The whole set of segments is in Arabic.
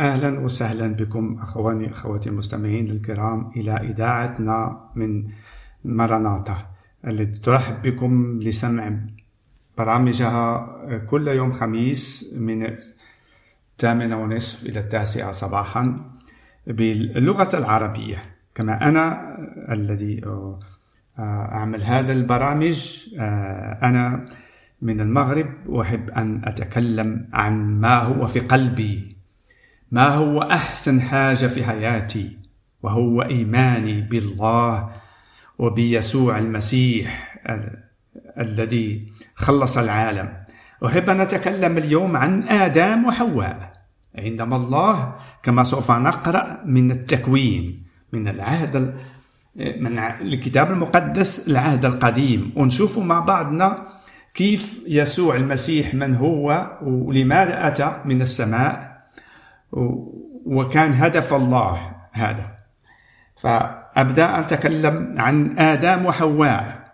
أهلا وسهلا بكم أخواني أخواتي المستمعين الكرام إلى إذاعتنا من مراناتا التي ترحب بكم لسمع برامجها كل يوم خميس من الثامنة ونصف إلى التاسعة صباحا باللغة العربية. كما أنا الذي أعمل هذا البرامج أنا من المغرب وأحب أن أتكلم عن ما هو في قلبي. ما هو أحسن حاجة في حياتي؟ وهو إيماني بالله وبيسوع المسيح الذي خلص العالم. أحب أن أتكلم اليوم عن آدم وحواء. عندما الله كما سوف نقرأ من التكوين من العهد من الكتاب المقدس العهد القديم. ونشوف مع بعضنا كيف يسوع المسيح من هو ولماذا أتى من السماء. وكان هدف الله هذا. فأبدأ أتكلم عن آدم وحواء.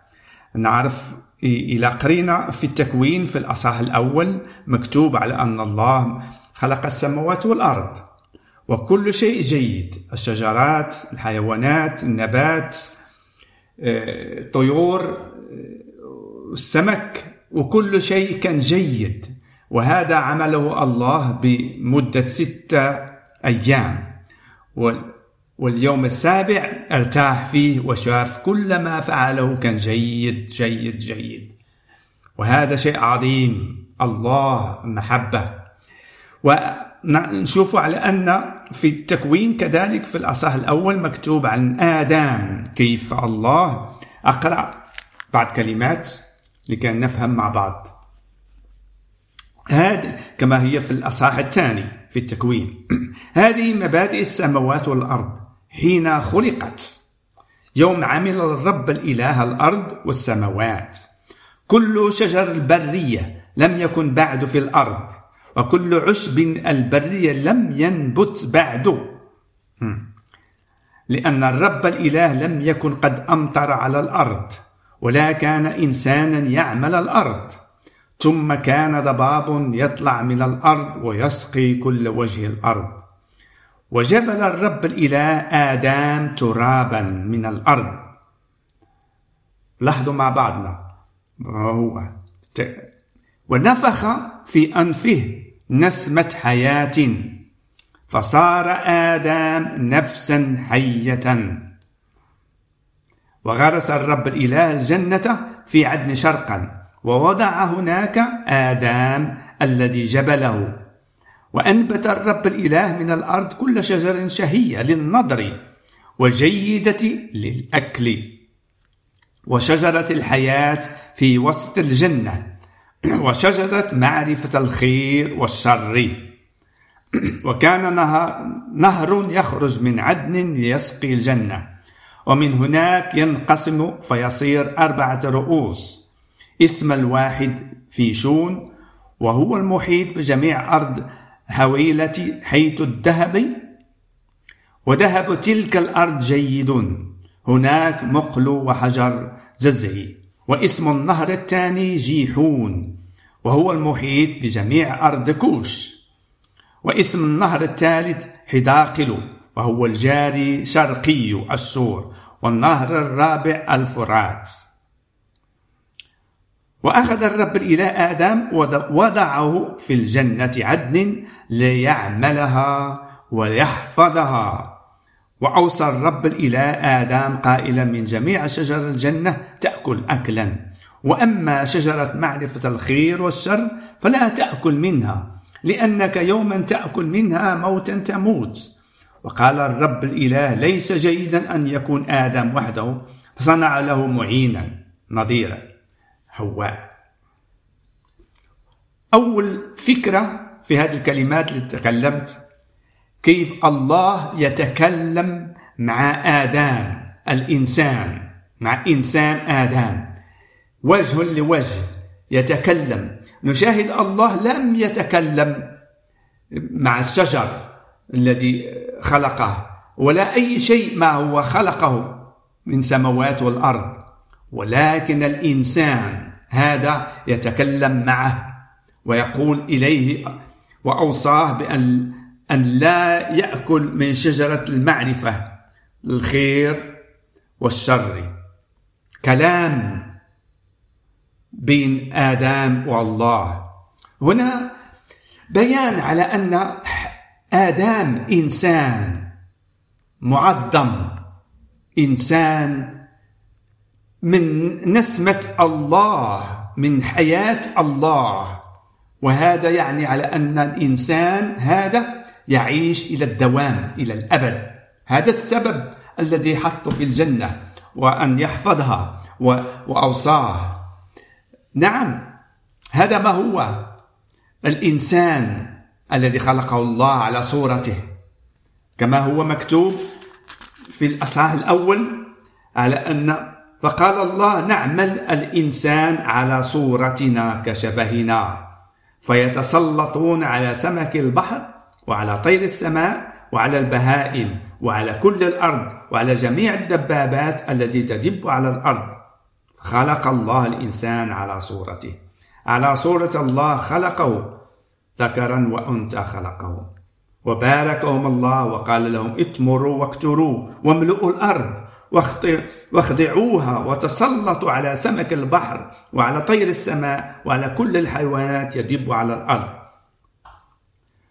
نعرف إلى قرينا في التكوين في الأصحاح الأول مكتوب على أن الله خلق السماوات والأرض. وكل شيء جيد. الشجرات الحيوانات النبات الطيور آه، السمك. وكل شيء كان جيد. وهذا عمله الله بمدة ستة أيام. واليوم السابع ارتاح فيه وشاف كل ما فعله كان جيد جيد جيد. وهذا شيء عظيم الله محبة. ونشوف على أن في التكوين كذلك في الأصح الأول مكتوب عن آدم كيف الله. أقرأ بعض كلمات لكي نفهم مع بعض. هذا كما هي في الأصحاح الثاني في التكوين. هذه مبادئ السماوات والأرض حين خلقت. يوم عمل الرب الإله الأرض والسماوات. كل شجر البرية لم يكن بعد في الأرض وكل عشب البرية لم ينبت بعد. لأن الرب الإله لم يكن قد أمطر على الأرض ولا كان إنسانا يعمل الأرض. ثم كان ضباب يطلع من الأرض ويسقي كل وجه الأرض. وجبل الرب الإله آدم ترابا من الأرض. لاحظوا مع بعضنا. هو ونفخ في أنفه نسمة حياة. فصار آدم نفسا حية. وغرس الرب الإله الجنة في عدن شرقا. ووضع هناك آدم الذي جبله. وأنبت الرب الإله من الأرض كل شجر شهية للنضر وجيدة للأكل. وشجرة الحياة في وسط الجنة. وشجرة معرفة الخير والشر. وكان نهر, نهر يخرج من عدن ليسقي الجنة. ومن هناك ينقسم فيصير أربعة رؤوس. اسم الواحد في شون وهو المحيط بجميع أرض هويلة حيث الذهب. وذهب تلك الأرض جيد. هناك مقل وحجر ززعي واسم النهر الثاني جيحون. وهو المحيط بجميع أرض كوش. واسم النهر الثالث حداقل. وهو الجاري شرقي السور. والنهر الرابع الفرات. وأخذ الرب الإله آدم ووضعه في الجنة عدن ليعملها ويحفظها. وأوصى الرب الإله آدم قائلا من جميع شجر الجنة تأكل أكلا. وأما شجرة معرفة الخير والشر فلا تأكل منها لأنك يوما تأكل منها موتا تموت. وقال الرب الإله ليس جيدا أن يكون آدم وحده فصنع له معينا نظيرا. حواء أول فكرة في هذه الكلمات اللي تكلمت كيف الله يتكلم مع آدم الإنسان مع إنسان آدم. وجه لوجه يتكلم. نشاهد الله لم يتكلم مع الشجر الذي خلقه ولا أي شيء ما هو خلقه من سماوات والأرض. ولكن الإنسان هذا يتكلم معه ويقول إليه وأوصاه بأن أن لا يأكل من شجرة المعرفة الخير والشر. كلام بين آدم والله. هنا بيان على أن آدم إنسان معظم إنسان من نسمة الله من حياة الله. وهذا يعني على أن الإنسان هذا يعيش إلى الدوام إلى الأبد. هذا السبب الذي حطه في الجنة وأن يحفظها وأوصاه. نعم هذا ما هو؟ الإنسان الذي خلقه الله على صورته. كما هو مكتوب في الأصحاح الأول على أن فقال الله نعمل الإنسان على صورتنا كشبهنا. فيتسلطون على سمك البحر وعلى طير السماء وعلى البهائم وعلى كل الأرض وعلى جميع الدبابات التي تدب على الأرض. خلق الله الإنسان على صورته. على صورة الله خلقه ذكرا وأنثى خلقهم وباركهم الله وقال لهم اتمروا واكتروا واملؤوا الأرض واخضعوها وتسلطوا على سمك البحر وعلى طير السماء وعلى كل الحيوانات يدب على الأرض.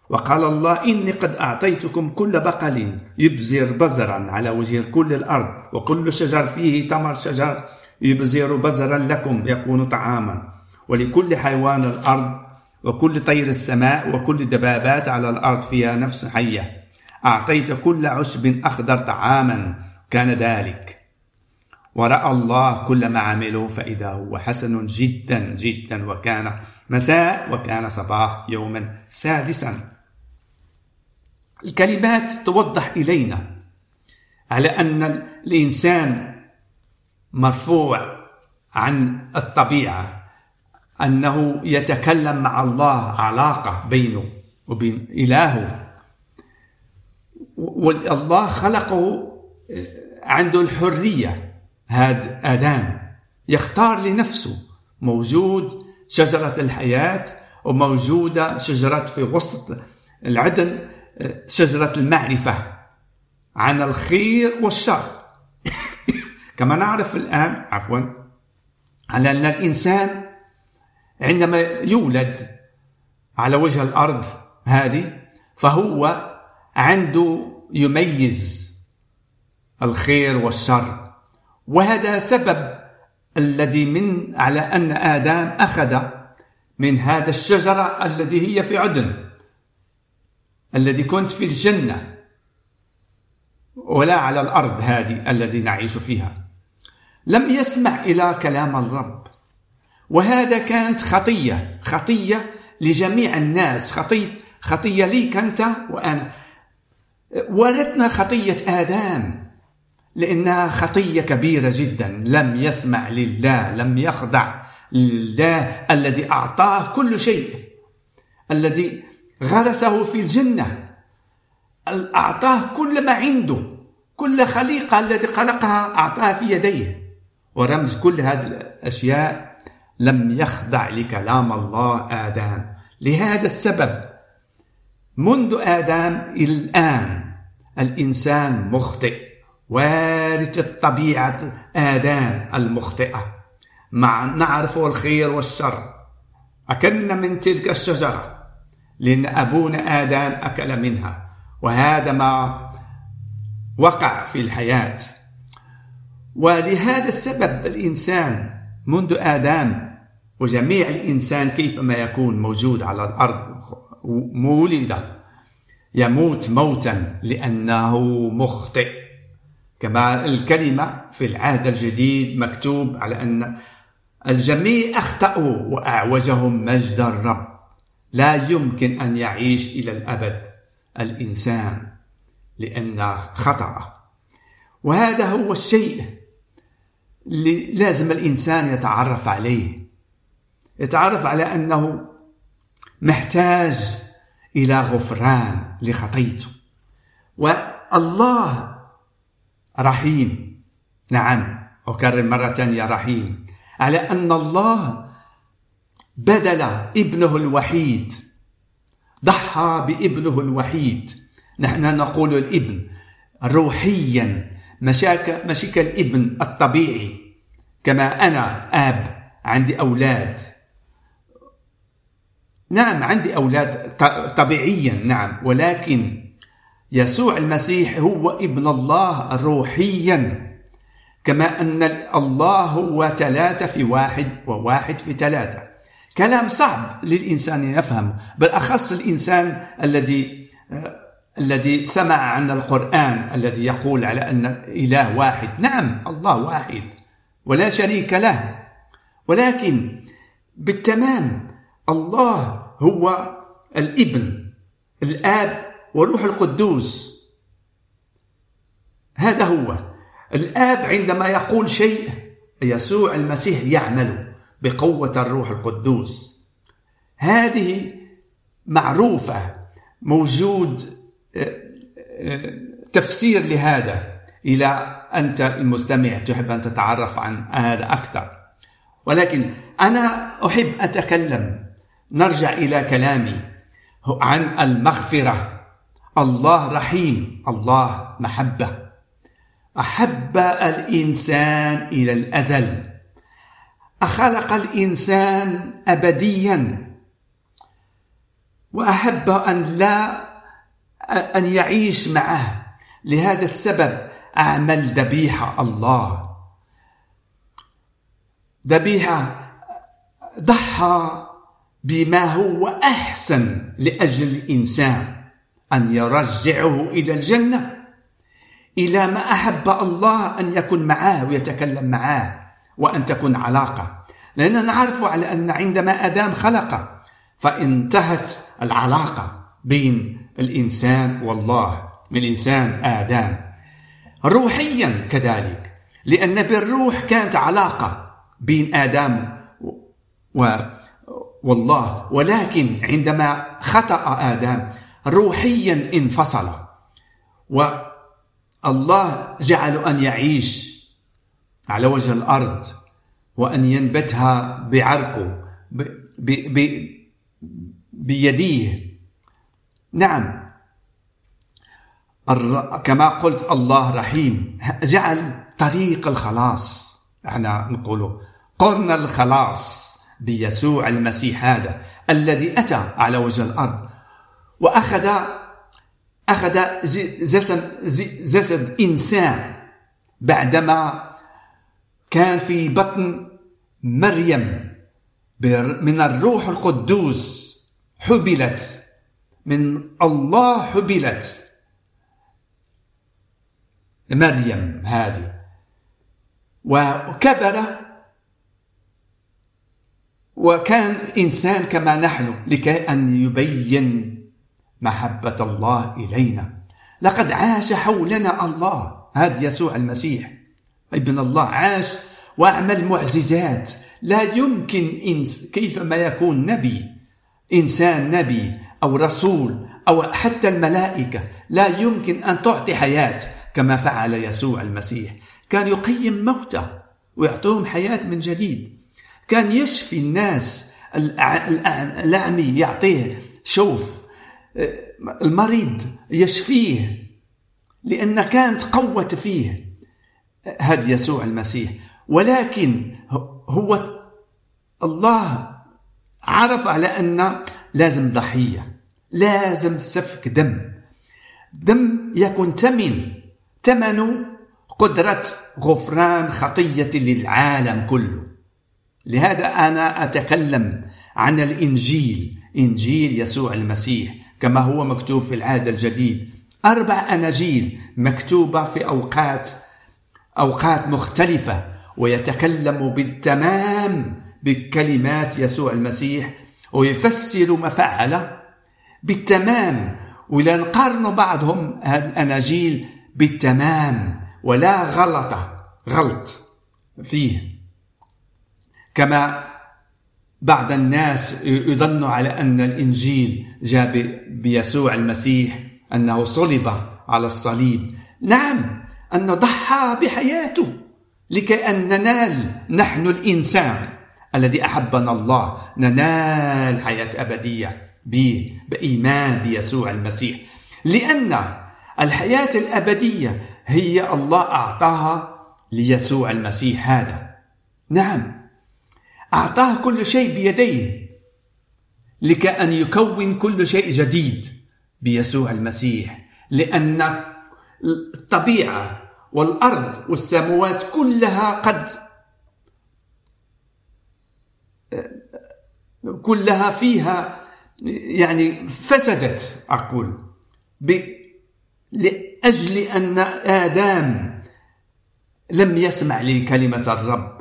وقال الله إني قد أعطيتكم كل بقل يبزر بزرا على وجه كل الأرض وكل شجر فيه تمر شجر يبزر بزرا لكم يكون طعاما. ولكل حيوان الأرض وكل طير السماء وكل دبابات على الأرض فيها نفس حية. أعطيت كل عشب أخضر طعاما. كان ذلك. ورأى الله كل ما عملوا فإذا هو حسن جدا جدا وكان مساء وكان صباح يوما سادسا. الكلمات توضح إلينا على أن الإنسان مرفوع عن الطبيعة أنه يتكلم مع الله علاقة بينه وبين إلهه. والله خلقه عنده الحرية هذا آدم. يختار لنفسه. موجود شجرة الحياة وموجودة شجرة في وسط العدن شجرة المعرفة عن الخير والشر. كما نعرف الآن عفوا على أن الإنسان عندما يولد على وجه الأرض هذه فهو عنده يميز الخير والشر. وهذا سبب الذي من على أن آدم أخذ من هذا الشجرة الذي هي في عدن الذي كنت في الجنة ولا على الأرض هذه الذي نعيش فيها. لم يسمع إلى كلام الرب. وهذا كانت خطية خطية لجميع الناس خطية خطية ليك أنت وأنا. ورثنا خطية آدم. لأنها خطية كبيرة جدا. لم يسمع لله لم يخضع لله الذي أعطاه كل شيء. الذي غرسه في الجنة. أعطاه كل ما عنده. كل خليقة التي خلقها أعطاها في يديه. ورمز كل هذه الأشياء لم يخضع لكلام الله آدم. لهذا السبب منذ آدم إلى الآن الإنسان مخطئ. وارث الطبيعة آدم المخطئة. مع نعرف الخير والشر. أكلنا من تلك الشجرة لأن أبونا آدم أكل منها. وهذا ما وقع في الحياة. ولهذا السبب الإنسان منذ آدم وجميع الإنسان كيفما يكون موجود على الأرض مولد يموت موتا لأنه مخطئ. كما الكلمة في العهد الجديد مكتوب على أن الجميع أخطأوا وأعوجهم مجد الرب. لا يمكن أن يعيش إلى الأبد الإنسان لأن خطأ وهذا هو الشيء اللي لازم الإنسان يتعرف عليه. يتعرف على أنه محتاج إلى غفران لخطيته. والله رحيم. نعم أكرر مرة ثانية رحيم. على أن الله بدل ابنه الوحيد ضحى بابنه الوحيد. نحن نقول الابن روحيا مشاك مشيك الابن الطبيعي. كما أنا آب عندي أولاد. نعم عندي أولاد طبيعيا نعم. ولكن يسوع المسيح هو ابن الله روحيا كما أن الله هو ثلاثة في واحد وواحد في ثلاثة. كلام صعب للإنسان يفهمه بالأخص الإنسان الذي الذي سمع عن القرآن الذي يقول على أن إله واحد. نعم الله واحد ولا شريك له. ولكن بالتمام الله هو الابن الآب وروح القدوس. هذا هو. الآب عندما يقول شيء يسوع المسيح يعمل بقوة الروح القدوس. هذه معروفة موجود آه، آه، تفسير لهذا. إلى أنت المستمع تحب أن تتعرف عن هذا أكثر. ولكن أنا أحب أتكلم. نرجع إلى كلامي عن المغفرة. الله رحيم الله محبة. أحب الإنسان إلى الأزل. أخلق الإنسان أبديا. وأحب أن لا أن يعيش معه. لهذا السبب أعمل ذبيحة الله. ذبيحة ضحى بما هو أحسن لأجل الإنسان. أن يرجعه إلى الجنة إلى ما أحب الله أن يكون معاه ويتكلم معاه وأن تكون علاقة. لأننا نعرف على أن عندما آدم خلق فانتهت العلاقة بين الإنسان والله من الإنسان آدم. روحيا كذلك لأن بالروح كانت علاقة بين آدم و والله. ولكن عندما خطأ آدم روحيا انفصل. والله جعل أن يعيش على وجه الأرض وأن ينبتها بعرقه ب ب ب بيديه. نعم. كما قلت الله رحيم جعل طريق الخلاص إحنا نقوله قرن الخلاص بيسوع المسيح هذا الذي أتى على وجه الأرض. وأخذ أخذ جسد, جسد إنسان بعدما كان في بطن مريم من الروح القدوس حبلت من الله حبلت. مريم هذه. وكبر. وكان إنسان كما نحن لكي أن يبين محبة الله إلينا. لقد عاش حولنا الله. هذا يسوع المسيح. ابن الله عاش وأعمل معجزات لا يمكن إنس كيفما يكون نبي إنسان نبي أو رسول أو حتى الملائكة لا يمكن أن تعطي حياة كما فعل يسوع المسيح. كان يقيم موتى ويعطيهم حياة من جديد. كان يشفي الناس الأعمي يعطيه شوف المريض يشفيه لأن كانت قوة فيه هذا يسوع المسيح. ولكن هو الله عرف على أن لازم ضحية لازم سفك دم. دم يكون ثمن ثمن قدرة غفران خطية للعالم كله. لهذا أنا أتكلم عن الإنجيل إنجيل يسوع المسيح. كما هو مكتوب في العهد الجديد. أربع أناجيل مكتوبة في أوقات أوقات مختلفة ويتكلم بالتمام بكلمات يسوع المسيح ويفسر ما فعل. بالتمام ولا نقارن بعضهم هذه الأناجيل بالتمام ولا غلط غلط فيه. كما بعض الناس يظن على أن الإنجيل جاء بيسوع المسيح أنه صلب على الصليب. نعم أن ضحى بحياته لكي أن ننال نحن الإنسان الذي أحبنا الله. ننال حياة أبدية به بإيمان بيسوع المسيح. لأن الحياة الأبدية هي الله أعطاها ليسوع المسيح هذا. نعم. أعطاه كل شيء بيديه لكأن يكون كل شيء جديد بيسوع المسيح لأن الطبيعة والأرض والسماوات كلها قد كلها فيها يعني فسدت أقول لأجل أن آدم لم يسمع لكلمة الرب.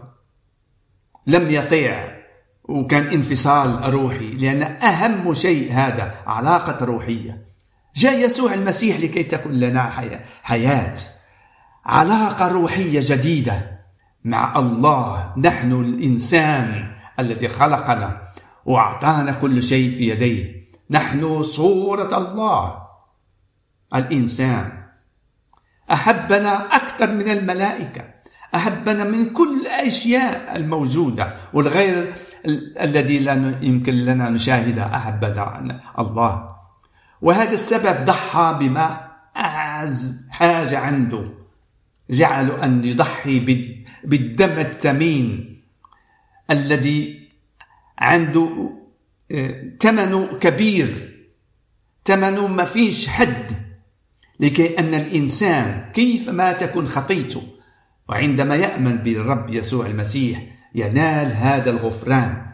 لم يطيع. وكان انفصال روحي لأن أهم شيء هذا علاقة روحية. جاء يسوع المسيح لكي تكون لنا حياة علاقة روحية جديدة مع الله. نحن الإنسان الذي خلقنا وأعطانا كل شيء في يديه. نحن صورة الله. الإنسان أحبنا أكثر من الملائكة. أحبنا من كل الأشياء الموجودة والغير الذي لا يمكن لنا نشاهدها أحبنا الله. وهذا السبب ضحى بما أعز حاجة عنده. جعل أن يضحي بالدم الثمين الذي عنده ثمنه آه، كبير. ثمنه ما فيش حد. لكي أن الإنسان كيف ما تكون خطيته. وعندما يأمن بالرب يسوع المسيح ينال هذا الغفران.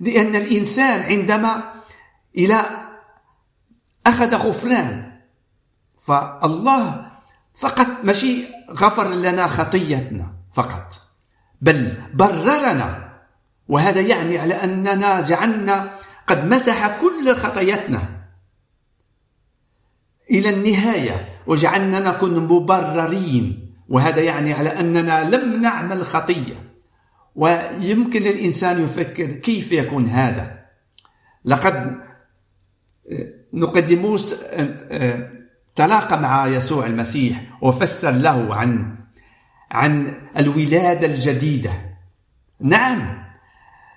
لأن الإنسان عندما إلى أخذ غفران فالله فقط ماشي غفر لنا خطيتنا فقط بل بررنا. وهذا يعني على أننا جعلنا قد مسح كل خطاياتنا إلى النهاية وجعلنا نكون مبررين. وهذا يعني على أننا لم نعمل خطية. ويمكن للإنسان يفكر كيف يكون هذا. لقد نقدموس تلاقى مع يسوع المسيح وفسر له عن عن الولادة الجديدة. نعم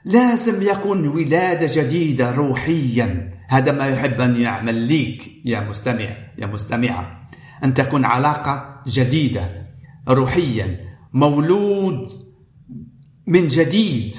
لازم يكون ولادة جديدة روحيا. هذا ما يحب أن يعمل ليك يا مستمع يا مستمعة. أن تكون علاقة جديدة. روحيا مولود من جديد.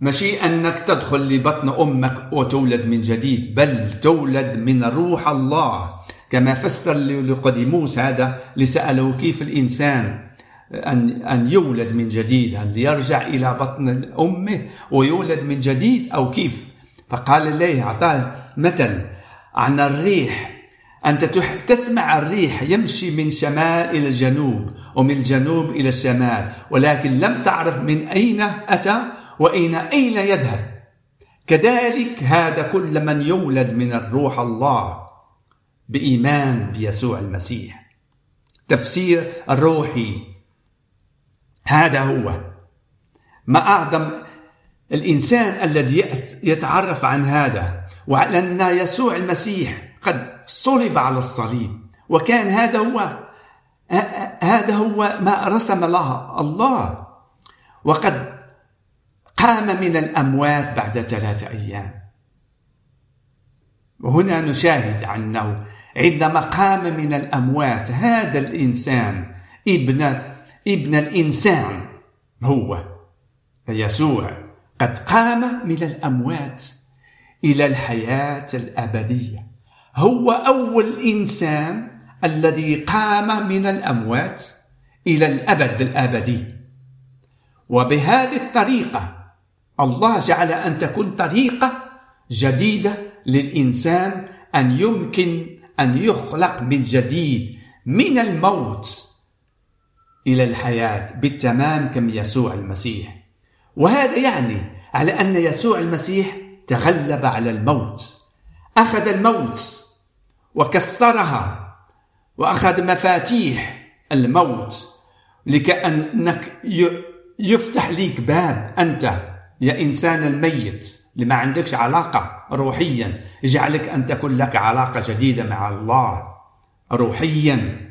ماشي أنك تدخل لبطن أمك وتولد من جديد بل تولد من روح الله. كما فسر لقديموس هذا لسأله كيف الإنسان أن أن يولد من جديد هل يرجع إلى بطن أمه ويولد من جديد أو كيف؟ فقال له أعطاه مثل عن الريح. أنت تسمع الريح يمشي من شمال إلى الجنوب ومن الجنوب إلى الشمال ولكن لم تعرف من أين أتى وأين أين يذهب. كذلك هذا كل من يولد من الروح الله بإيمان بيسوع المسيح. تفسير الروحي هذا هو. ما أعظم الإنسان الذي يتعرف عن هذا وعلى أن يسوع المسيح قد صلب على الصليب. وكان هذا هو هذا هو ما رسم لها الله. وقد قام من الأموات بعد ثلاثة أيام. وهنا نشاهد عنه عندما قام من الأموات هذا الإنسان ابن ابن الإنسان هو يسوع قد قام من الأموات إلى الحياة الأبدية. هو أول إنسان الذي قام من الأموات إلى الأبد الأبدي. وبهذه الطريقة الله جعل أن تكون طريقة جديدة للإنسان أن يمكن أن يخلق من جديد من الموت إلى الحياة بالتمام كم يسوع المسيح. وهذا يعني على أن يسوع المسيح تغلب على الموت. أخذ الموت وكسرها وأخذ مفاتيح الموت لكأنك يفتح ليك باب. أنت يا إنسان الميت اللي ما عندكش علاقة روحيا يجعلك أن تكون لك علاقة جديدة مع الله روحيا.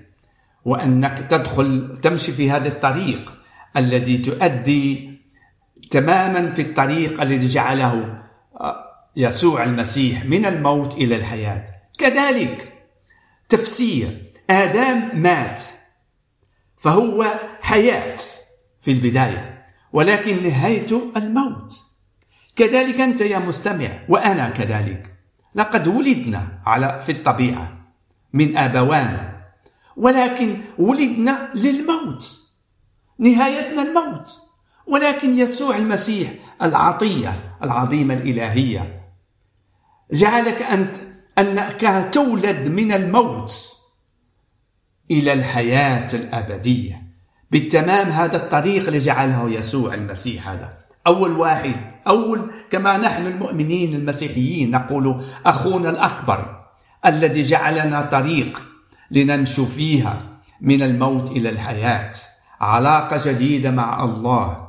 وأنك تدخل تمشي في هذا الطريق الذي تؤدي تماما في الطريق الذي جعله يسوع المسيح من الموت إلى الحياة. كذلك تفسير آدم مات فهو حياة في البداية ولكن نهايته الموت. كذلك أنت يا مستمع وأنا كذلك. لقد ولدنا على في الطبيعة من أبوان ولكن ولدنا للموت نهايتنا الموت. ولكن يسوع المسيح العطية العظيمة الإلهية جعلك أنت أنك تولد من الموت إلى الحياة الأبدية. بالتمام هذا الطريق اللي جعله يسوع المسيح هذا. أول واحد أول كما نحن المؤمنين المسيحيين نقول أخونا الأكبر الذي جعلنا طريق لنمشي فيها من الموت إلى الحياة. علاقة جديدة مع الله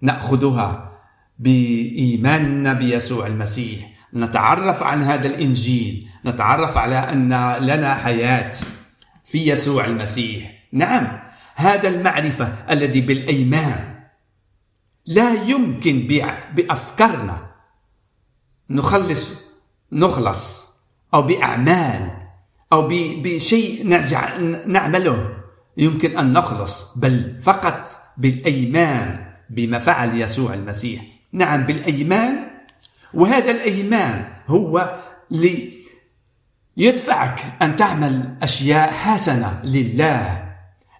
نأخذها بإيماننا بيسوع المسيح. نتعرف عن هذا الإنجيل. نتعرف على أن لنا حياة في يسوع المسيح. نعم هذا المعرفة الذي بالأيمان لا يمكن بأفكارنا. نخلص نخلص أو بأعمال أو بشيء نرجع نعمله. يمكن أن نخلص بل فقط بالأيمان بما فعل يسوع المسيح. نعم بالأيمان. وهذا الأيمان هو ليدفعك أن تعمل أشياء حسنة لله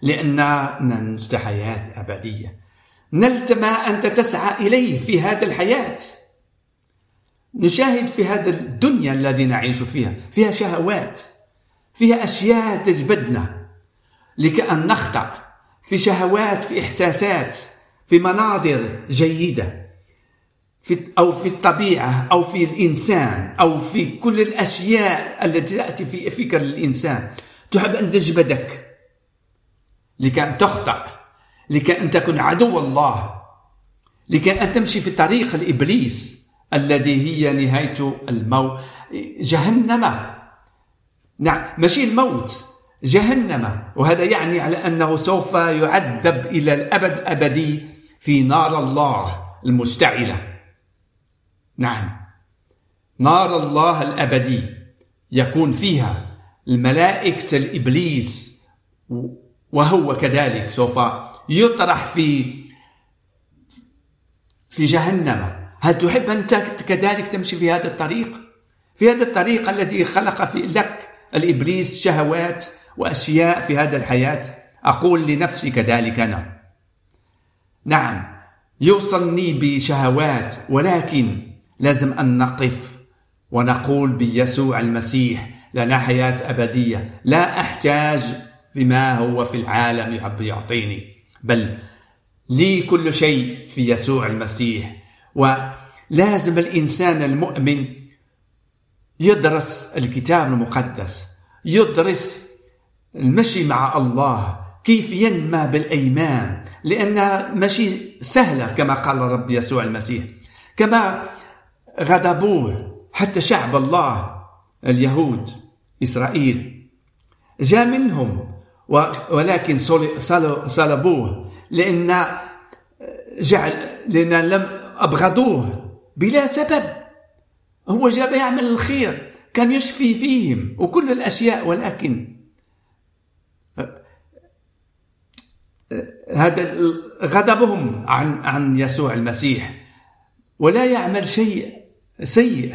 لأن نلت حياة أبدية. نلت ما أنت تسعى إليه في هذه الحياة. نشاهد في هذه الدنيا التي نعيش فيها فيها شهوات فيها أشياء تجبدنا. لكأن نخطأ في شهوات في إحساسات في مناظر جيدة. في أو في الطبيعة أو في الإنسان أو في كل الأشياء التي تأتي في فكر الإنسان. تحب أن تجبدك لكي أن تخطأ لكي أن تكون عدو الله لكي أن تمشي في طريق الإبليس الذي هي نهاية الموت جهنم. نعم ماشي الموت جهنم. وهذا يعني على أنه سوف يعذب إلى الأبد أبدي في نار الله المشتعلة. نعم. نار الله الأبدي يكون فيها الملائكة الإبليس وهو كذلك سوف يطرح في في جهنم. هل تحب أن كذلك تمشي في هذا الطريق؟ في هذا الطريق الذي خلق في لك الإبليس شهوات وأشياء في هذا الحياة. أقول لنفسي كذلك أنا. نعم يوصلني بشهوات ولكن لازم أن نقف ونقول بيسوع المسيح لنا حياة أبدية. لا أحتاج بما هو في العالم يحب يعطيني بل لي كل شيء في يسوع المسيح. ولازم الإنسان المؤمن يدرس الكتاب المقدس يدرس المشي مع الله كيف ينمى بالأيمان لأنها مشي سهلة كما قال الرب يسوع المسيح. كما غضبوه حتى شعب الله اليهود إسرائيل. جاء منهم ولكن صلبوه لأن جعل لأن لم أبغضوه بلا سبب. هو جاء يعمل الخير كان يشفي فيهم وكل الأشياء ولكن هذا غضبهم عن عن يسوع المسيح. ولا يعمل شيء سيء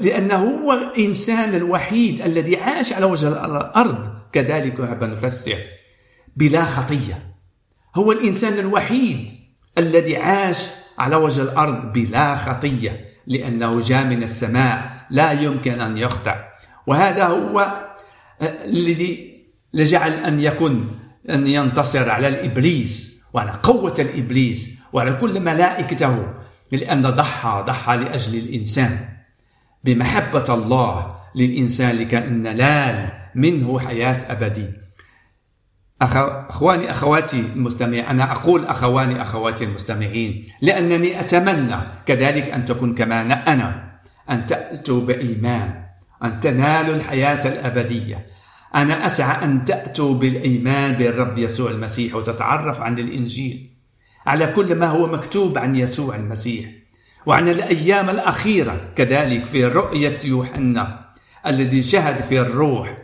لأنه هو الإنسان الوحيد الذي عاش على وجه الأرض. كذلك نفسر بلا خطية. هو الإنسان الوحيد الذي عاش على وجه الأرض بلا خطية لأنه جاء من السماء لا يمكن أن يخطأ. وهذا هو الذي لجعل أن يكون أن ينتصر على الإبليس وعلى قوة الإبليس وعلى كل ملائكته. لأن ضحى ضحى لأجل الإنسان. بمحبة الله للإنسان لكي ننال منه حياة أبدية أخواني أخواتي المستمعين أنا أقول أخواني أخواتي المستمعين لأنني أتمنى كذلك أن تكون كما أنا أن تأتوا بإيمان أن تنالوا الحياة الأبدية. أنا أسعى أن تأتوا بالإيمان بالرب يسوع المسيح وتتعرف عن الإنجيل. على كل ما هو مكتوب عن يسوع المسيح وعن الأيام الأخيرة. كذلك في رؤية يوحنا الذي شهد في الروح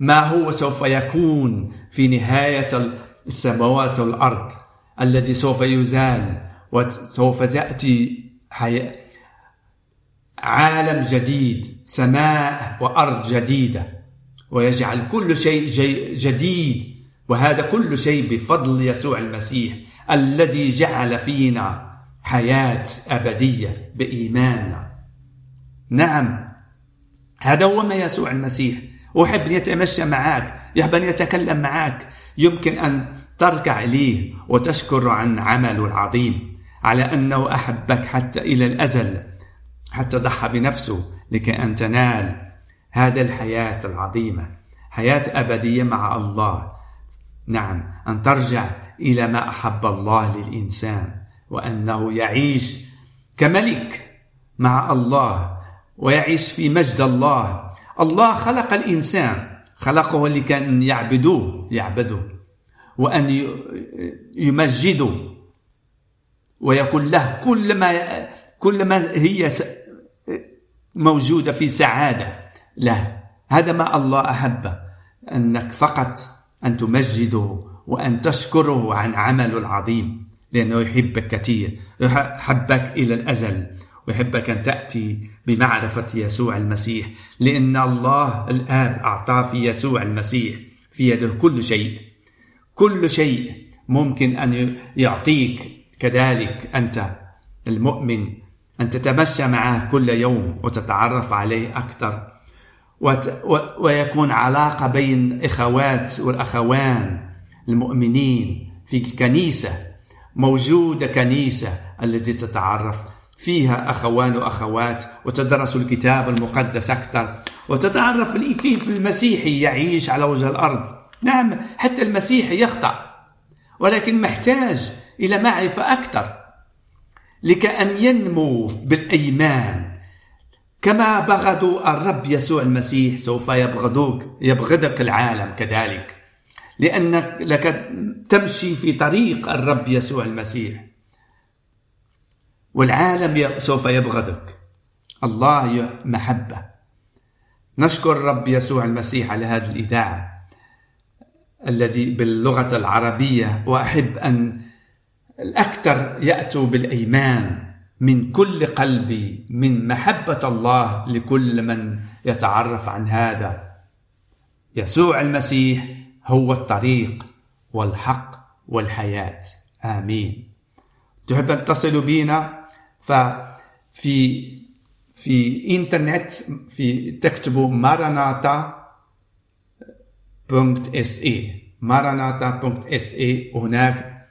ما هو سوف يكون في نهاية السماوات والأرض الذي سوف يزال وسوف تأتي حياة عالم جديد سماء وأرض جديدة. ويجعل كل شيء جديد. وهذا كل شيء بفضل يسوع المسيح. الذي جعل فينا حياة أبدية بإيماننا. نعم هذا هو ما يسوع المسيح. أحب أن يتمشى معك يحب أن يتكلم معك. يمكن أن تركع إليه وتشكر عن عمله العظيم على أنه أحبك حتى إلى الأزل حتى ضحى بنفسه لكي أن تنال هذا الحياة العظيمة. حياة أبدية مع الله. نعم أن ترجع إلى ما أحب الله للإنسان وأنه يعيش كملك مع الله ويعيش في مجد الله. الله خلق الإنسان خلقه لكي أن يعبدوه يعبدوه وأن يمجدوا ويكون له كل ما كل ما هي موجودة في سعادة له. هذا ما الله أحب أنك فقط أن تمجده وأن تشكره عن عمله العظيم لأنه يحبك كثير يحبك إلى الأزل ويحبك أن تأتي بمعرفة يسوع المسيح لأن الله الآب أعطاه في يسوع المسيح في يده كل شيء. كل شيء ممكن أن يعطيك كذلك أنت المؤمن أن تتمشى معه كل يوم وتتعرف عليه أكثر. ويكون علاقة بين إخوات والأخوان. المؤمنين في الكنيسة موجودة كنيسة التي تتعرف فيها أخوان وأخوات وتدرس الكتاب المقدس أكثر وتتعرف كيف المسيحي يعيش على وجه الأرض. نعم حتى المسيحي يخطأ ولكن محتاج إلى معرفة أكثر لكأن ينمو بالأيمان. كما بغضوا الرب يسوع المسيح سوف يبغضوك يبغضك العالم كذلك. لأنك لك تمشي في طريق الرب يسوع المسيح. والعالم سوف يبغضك. الله محبة. نشكر الرب يسوع المسيح على هذه الإذاعة الذي باللغة العربية وأحب أن الأكثر يأتوا بالإيمان من كل قلبي من محبة الله لكل من يتعرف عن هذا يسوع المسيح. هو الطريق والحق والحياة. آمين. تحب أن تصل بنا ففي في إنترنت في تكتبوا ماراناتا .se maranata.se وهناك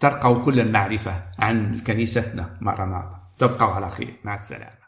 ترقوا كل المعرفة عن كنيستنا ماراناتا. تبقوا على خير. مع السلامة.